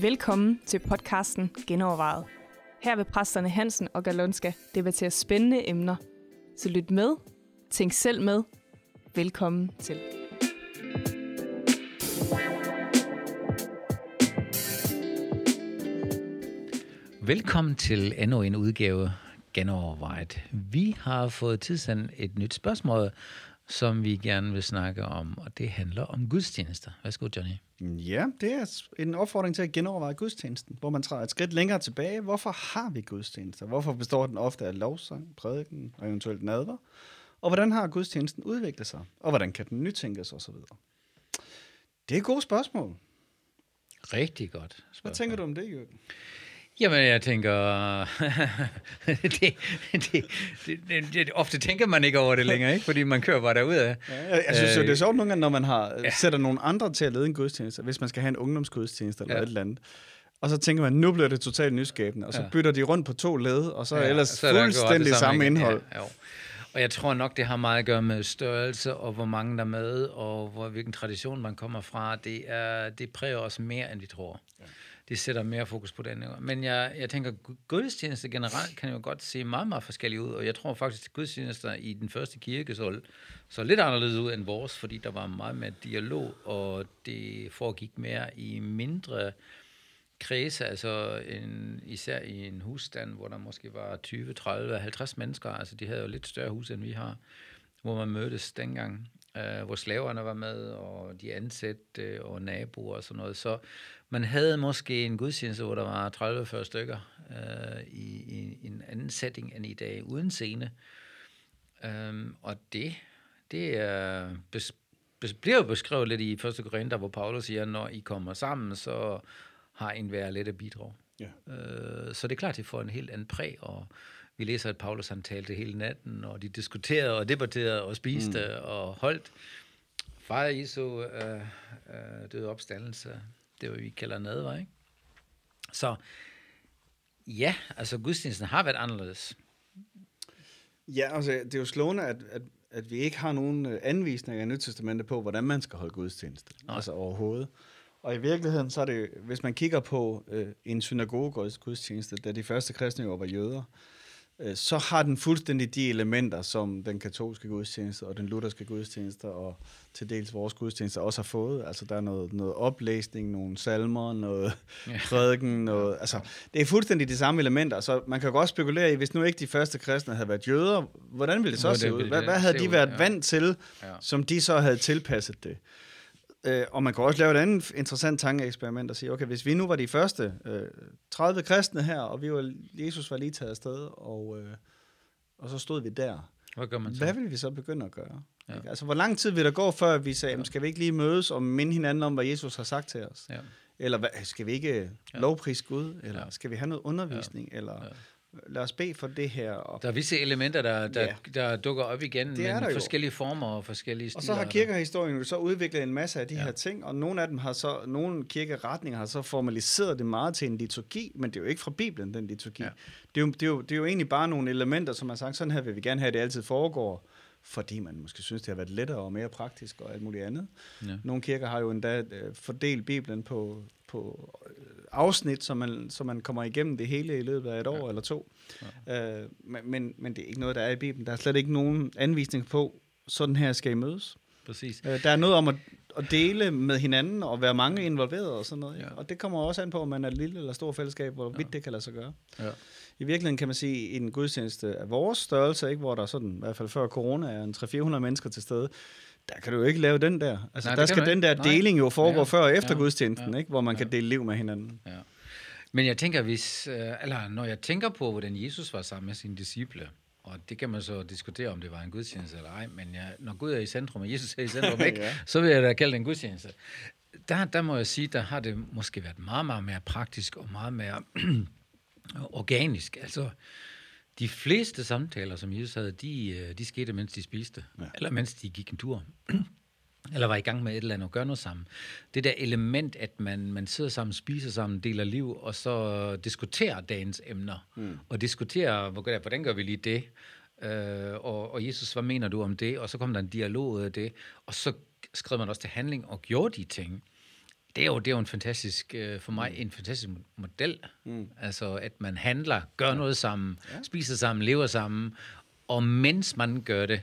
Velkommen til podcasten Genovervejet. Her vil præsterne Hansen og Galonska debattere spændende emner. Så lyt med, tænk selv med. Velkommen til. Velkommen til endnu en udgave Genovervejet. Vi har fået tidsendt et nyt spørgsmål, som vi gerne vil snakke om, og det handler om gudstjenester. Værsgo, Johnny. Ja, det er en opfordring til at genoverveje gudstjenesten, hvor man træder et skridt længere tilbage. Hvorfor har vi gudstjenester? Hvorfor består den ofte af lovsang, prædiken og eventuelt nadver? Og hvordan har gudstjenesten udviklet sig? Og hvordan kan den nytænkes osv.? Det er et godt spørgsmål. Rigtig godt spørgsmål. Hvad tænker du om det, Jørgen? Jamen, jeg tænker... det, det, det, det, ofte tænker man ikke over det længere, ikke? fordi man kører bare derudad. Ja, jeg, jeg synes jo, det er sjovt nogle gange, når man har, ja. sætter nogle andre til at lede en gudstjeneste, hvis man skal have en ungdomsgudstjeneste eller ja. et eller andet. Og så tænker man, nu bliver det totalt nyskabende, og så ja. bytter de rundt på to led, og så er ja, ellers så er fuldstændig samme, samme indhold. Ja, jo. Og jeg tror nok, det har meget at gøre med størrelse, og hvor mange der er med, og hvor, hvilken tradition man kommer fra. Det, er, det præger os mere, end vi tror. Ja det sætter mere fokus på den. Men jeg, jeg tænker, gudstjenester generelt kan jo godt se meget, meget forskellige ud, og jeg tror faktisk, at gudstjenester i den første kirke så, så lidt anderledes ud end vores, fordi der var meget mere dialog, og det foregik mere i mindre kredse, altså en, især i en husstand, hvor der måske var 20, 30, 50 mennesker, altså de havde jo lidt større hus, end vi har, hvor man mødtes dengang øh, hvor slaverne var med, og de ansatte øh, og naboer og sådan noget. Så man havde måske en gudstjeneste, hvor der var 30-40 stykker øh, i, i en anden setting end i dag, uden scene. Um, og det, det er, bes, bes, bliver jo beskrevet lidt i 1. Korinther, hvor Paulus siger, når I kommer sammen, så har en hver lidt at bidrage. Ja. Uh, så det er klart, at det får en helt anden præg, og vi læser, at Paulus han talte hele natten, og de diskuterede og debatterede og spiste mm. og holdt. Far Jesu øh, øh, døde opstandelse, det var vi kalder nadver, ikke? Så ja, altså gudstjenesten har været anderledes. Ja, altså det er jo slående, at, at, at vi ikke har nogen øh, anvisninger i Nytestamentet på, hvordan man skal holde gudstjeneste. Nej. Altså overhovedet. Og i virkeligheden, så er det, hvis man kigger på øh, en synagoge gudstjeneste, da de første kristne jo var jøder, Øh, så har den fuldstændig de elementer, som den katolske gudstjeneste og den lutherske gudstjeneste og til dels vores gudstjeneste også har fået. Altså der er noget, noget oplæsning, nogle salmer, noget ja. prædiken, noget, altså det er fuldstændig de samme elementer, så man kan godt spekulere i, hvis nu ikke de første kristne havde været jøder, hvordan ville det så se ud? Hvad, hvad havde de været vant til, som de så havde tilpasset det? Øh, og man kan også lave et andet interessant tankeeksperiment og sige, okay, hvis vi nu var de første øh, 30 kristne her, og vi var, Jesus var lige taget afsted, og, øh, og så stod vi der. Hvad gør man så? Hvad vil vi så begynde at gøre? Ja. Altså, hvor lang tid vil der gå, før vi sagde, ja. skal vi ikke lige mødes og minde hinanden om, hvad Jesus har sagt til os? Ja. Eller hvad, skal vi ikke ja. lovprise Gud? Eller ja. skal vi have noget undervisning? Ja. Eller ja lad os bede for det her. Og, der er visse elementer, der, der, ja. der dukker op igen, det men forskellige jo. former og forskellige stiler. Og så har kirkehistorien jo så udviklet en masse af de ja. her ting, og nogle af dem har så, nogle kirkeretninger har så formaliseret det meget til en liturgi, men det er jo ikke fra Bibelen, den liturgi. Ja. Det, er jo, det, er jo, det er jo egentlig bare nogle elementer, som har sagt, sådan her vil vi gerne have, at det altid foregår fordi man måske synes, det har været lettere og mere praktisk og alt muligt andet. Ja. Nogle kirker har jo endda øh, fordelt Bibelen på, på afsnit, så man, så man kommer igennem det hele i løbet af et år ja. eller to. Ja. Øh, men, men det er ikke noget, der er i Bibelen. Der er slet ikke nogen anvisning på, sådan her skal I mødes. Præcis. Øh, der er noget om at, at dele med hinanden og være mange involveret og sådan noget. Ja. Og det kommer også an på, om man er et lille eller stort fællesskab, hvor vidt ja. det kan lade sig gøre. Ja. I virkeligheden kan man sige, at en gudstjeneste af vores størrelse, ikke, hvor der sådan, i hvert fald før corona, er en 300-400 mennesker til stede, der kan du jo ikke lave den der. Altså, Nej, der skal den der deling jo foregå ja, før og efter ja, gudstjenesten, ja, ikke? hvor man ja. kan dele liv med hinanden. Ja. Men jeg tænker, hvis, øh, eller når jeg tænker på, hvordan Jesus var sammen med sine disciple, og det kan man så diskutere, om det var en gudstjeneste eller ej, men jeg, når Gud er i centrum, og Jesus er i centrum, ikke, ja. så vil jeg da kalde det en gudstjeneste. Der, der må jeg sige, der har det måske været meget, meget mere praktisk og meget mere organisk. Altså, de fleste samtaler, som Jesus havde, de, øh, de skete, mens de spiste, ja. eller mens de gik en tur, eller var i gang med et eller andet og gøre noget sammen. Det der element, at man, man sidder sammen, spiser sammen, deler liv, og så diskuterer dagens emner, mm. og diskuterer, hvordan gør vi lige det, øh, og, og Jesus, hvad mener du om det? Og så kom der en dialog ud af det, og så skrev man også til handling og gjorde de ting. Det er jo, det er jo en fantastisk, øh, for mig, en fantastisk model. Mm. Altså, at man handler, gør noget sammen, ja. spiser sammen, lever sammen, og mens man gør det,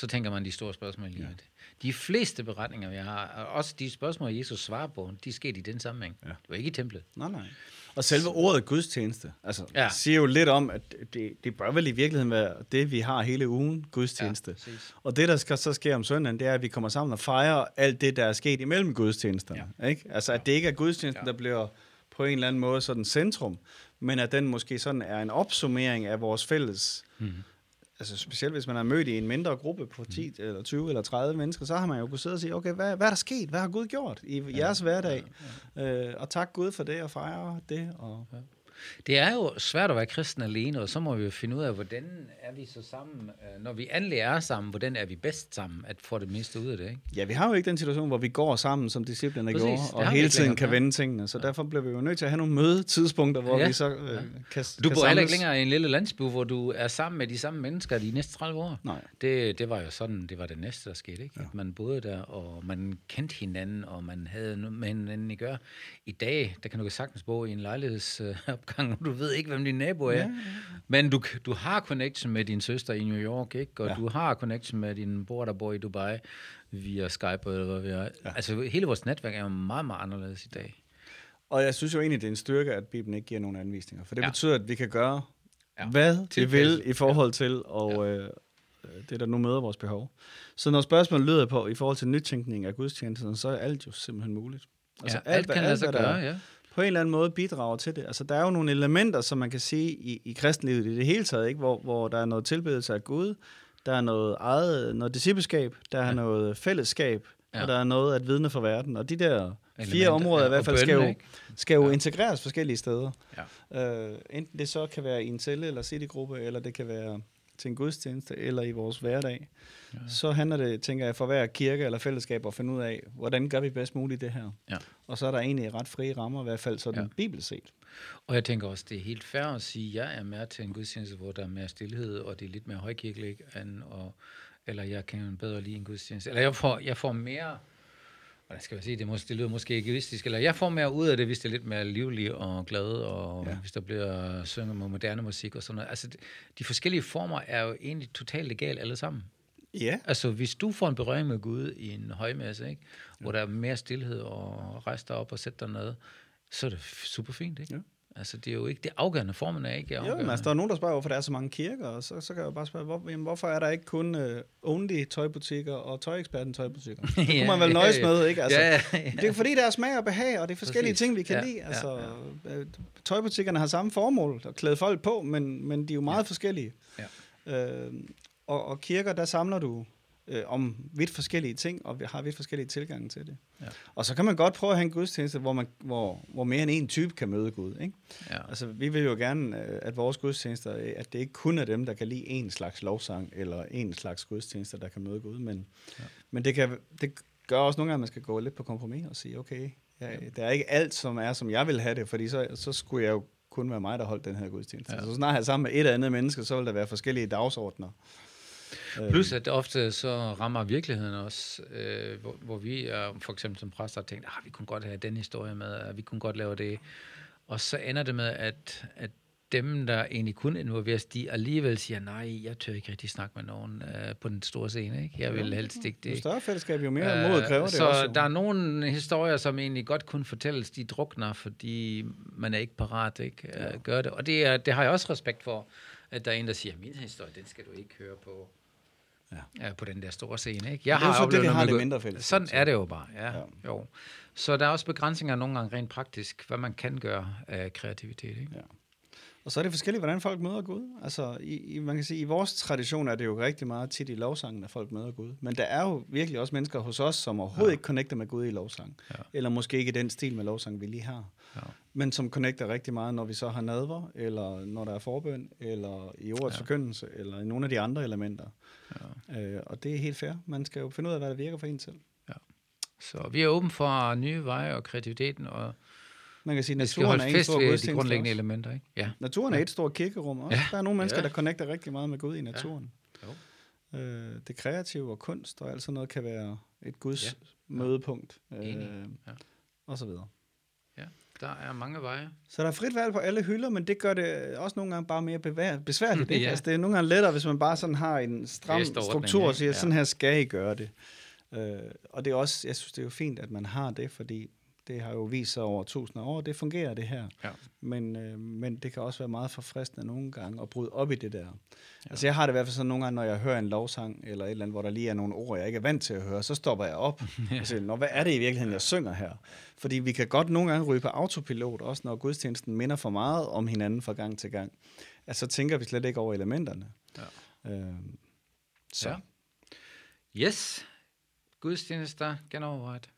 så tænker man de store spørgsmål i livet. Ja. De fleste beretninger, vi har, og også de spørgsmål, Jesus svarer på, de skete i den sammenhæng. Ja. Det var ikke i templet. Nej, nej. Og selve ordet gudstjeneste, altså, ja. siger jo lidt om, at det, det bør vel i virkeligheden være det, vi har hele ugen, gudstjeneste. Ja, og det, der skal så ske om søndagen, det er, at vi kommer sammen og fejrer alt det, der er sket imellem gudstjenesterne. Ja. Ikke? Altså, at det ikke er gudstjenesten, ja. der bliver på en eller anden måde sådan centrum, men at den måske sådan er en opsummering af vores fælles mm altså specielt hvis man er mødt i en mindre gruppe på 10 mm. eller 20 eller 30 mennesker, så har man jo kunnet sidde og sige, okay, hvad, hvad er der sket? Hvad har Gud gjort i ja, jeres hverdag? Ja, ja. Øh, og tak Gud for det, og fejre det. Og, ja. Det er jo svært at være kristen alene, og så må vi jo finde ud af, hvordan er vi så sammen, øh, når vi endelig er sammen, hvordan er vi bedst sammen, at få det meste ud af det, ikke? Ja, vi har jo ikke den situation, hvor vi går sammen, som discipliner gjorde, og hele tiden kan vende tingene, så ja. derfor bliver vi jo nødt til at have nogle mødetidspunkter, hvor ja. vi så øh, ja. kan Du kan bor heller ikke længere i en lille landsby, hvor du er sammen med de samme mennesker de næste 30 år. Nej. Det, det var jo sådan, det var det næste, der skete, ikke? Ja. At man boede der, og man kendte hinanden, og man havde med hinanden at gøre. I dag, der kan du sagtens bo i en lejlighedsopgang, du ved ikke, hvem din nabo er. Ja, ja. Men du, du har connection med din søster i New York, ikke? Og ja. du har connection med din bror, der bor i Dubai via Skype eller hvad vi er. Ja. Altså, hele vores netværk er jo meget, meget anderledes i dag. Og jeg synes jo egentlig, det er en styrke, at Bibelen ikke giver nogen anvisninger. For det ja. betyder, at vi kan gøre, ja. hvad vi vil i forhold til, og ja. øh, det, der nu møder vores behov. Så når spørgsmålet lyder på, i forhold til nytænkning af gudstjenesten, så er alt jo simpelthen muligt. Altså ja, alt, alt kan lade sig gøre, ja på en eller anden måde bidrager til det. Altså, der er jo nogle elementer, som man kan sige i, i kristenlivet i det hele taget, ikke? Hvor, hvor der er noget tilbedelse af Gud, der er noget eget, noget discipleskab, der er ja. noget fællesskab, ja. og der er noget at vidne for verden. Og de der elementer, fire områder ja, i hvert fald skal jo, skal jo ja. integreres forskellige steder. Ja. Øh, enten det så kan være i en celle eller citygruppe, eller det kan være til en gudstjeneste eller i vores hverdag, ja. så handler det, tænker jeg, for hver kirke eller fællesskab at finde ud af, hvordan gør vi bedst muligt det her. Ja. Og så er der egentlig ret frie rammer, i hvert fald sådan ja. bibelsk set. Og jeg tænker også, det er helt fair at sige, at jeg er mere til en gudstjeneste, hvor der er mere stillhed, og det er lidt mere højkirkeligt, end, og, eller jeg kan bedre lide en gudstjeneste. Eller jeg får, jeg får mere hvordan skal jeg sige, det, måske, det lyder måske egoistisk, eller jeg får mere ud af det, hvis det er lidt mere livligt og glad, og ja. hvis der bliver synget med moderne musik og sådan noget. Altså, de forskellige former er jo egentlig totalt legale alle sammen. Ja. Altså, hvis du får en berøring med Gud i en højmesse, ikke? hvor ja. der er mere stillhed og rejse dig op og sætte dig ned, så er det super fint, ikke? Ja. Altså, det er jo ikke det afgørende, formen er ikke afgørende. Jo, men altså, der er nogen, der spørger, hvorfor der er så mange kirker, og så, så kan jeg bare spørge, hvor, jamen, hvorfor er der ikke kun uh, only tøjbutikker og tøjeksperten tøjbutikker? Det kunne man vel nøjes med, ikke? Altså, ja, ja. Det er fordi, der er smag og behag, og det er forskellige Præcis. ting, vi kan ja, lide. Altså, ja, ja. Tøjbutikkerne har samme formål, at klæde folk på, men, men de er jo meget ja. forskellige. Ja. Øh, og, og kirker, der samler du øh, om vidt forskellige ting, og vi har vidt forskellige tilgange til det. Ja. Og så kan man godt prøve at have en gudstjeneste, hvor, man, hvor, hvor mere end en type kan møde Gud. Ikke? Ja. Altså, vi vil jo gerne, øh, at vores gudstjenester, øh, at det ikke kun er dem, der kan lide en slags lovsang, eller en slags gudstjenester, der kan møde Gud, men, ja. men det, kan, det gør også nogle gange, at man skal gå lidt på kompromis og sige, okay, ja, det er ikke alt, som er, som jeg vil have det, fordi så, så skulle jeg jo kun være mig, der holdt den her gudstjeneste. Ja. Så snart jeg sammen med et eller andet menneske, så vil der være forskellige dagsordner. Plus at ofte så rammer virkeligheden også, øh, hvor, hvor vi er, for eksempel som præster har tænkt, at ah, vi kunne godt have den historie med, at vi kunne godt lave det. Og så ender det med, at, at dem, der egentlig kun involveres, de alligevel siger, nej, jeg tør ikke rigtig snakke med nogen øh, på den store scene. Ikke? Jeg vil helst ikke det. Jo større fællesskab, jo mere mod kræver det så også. Så der er nogle historier, som egentlig godt kunne fortælles, de drukner, fordi man er ikke parat ikke ja. gør det. Og det, er, det har jeg også respekt for, at der er en, der siger, min historie, den skal du ikke høre på ja. På den der store scene. Ikke? Jeg det er har så det, vi har det mindre fælles. Sådan er det jo bare, ja. ja. Jo. Så der er også begrænsninger nogle gange rent praktisk, hvad man kan gøre af kreativitet. Ikke? Ja. Og så er det forskelligt, hvordan folk møder Gud. Altså, i, i, man kan sige, i vores tradition er det jo rigtig meget tit i lovsangen, at folk møder Gud. Men der er jo virkelig også mennesker hos os, som overhovedet ja. ikke connecter med Gud i lovsang. Ja. Eller måske ikke i den stil med lovsang, vi lige har. Ja. Men som connecter rigtig meget, når vi så har nadver, eller når der er forbøn, eller i ordets ja. forkyndelse, eller i nogle af de andre elementer. Ja. Øh, og det er helt fair. Man skal jo finde ud af, hvad der virker for en selv. Ja. Så vi er åbne for nye veje og kreativiteten, og Man kan sige, naturen er en stor ved de grundlæggende også. elementer, ikke? Ja. Naturen er Ja. et stort kirkerum også. Ja. Der er nogle mennesker, Ja. der connecter rigtig meget med Gud i naturen. Jo. Øh, det kreative og kunst og alt sådan noget kan være et Guds Ja. mødepunkt. Øh, Ja. Og så videre. Der er mange veje. Så der er frit valg på alle hylder, men det gør det også nogle gange bare mere besværligt. Ikke? Ja. Altså, det er nogle gange lettere, hvis man bare sådan har en stram struktur og siger, Ja. sådan her skal I gøre det. Øh, og det er også, jeg synes, det er jo fint, at man har det, fordi det har jo vist sig over tusinder af år, det fungerer det her. Ja. Men, øh, men det kan også være meget forfriskende nogle gange at bryde op i det der. Ja. Altså jeg har det i hvert fald sådan nogle gange, når jeg hører en lovsang, eller et eller andet, hvor der lige er nogle ord, jeg ikke er vant til at høre, så stopper jeg op og siger, Nå, hvad er det i virkeligheden, jeg synger her? Fordi vi kan godt nogle gange ryge på autopilot, også når gudstjenesten minder for meget om hinanden fra gang til gang. Altså, så tænker vi slet ikke over elementerne. Ja. Øh, så. Ja. Yes. Gudstjenester genovervejet.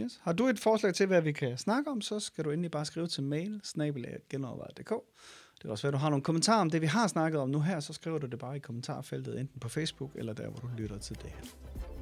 Yes. Har du et forslag til, hvad vi kan snakke om, så skal du endelig bare skrive til mail, snabelag.genovervejet.dk. Det er også, at du har nogle kommentarer om det, vi har snakket om nu her, så skriver du det bare i kommentarfeltet, enten på Facebook eller der, hvor du lytter til det her.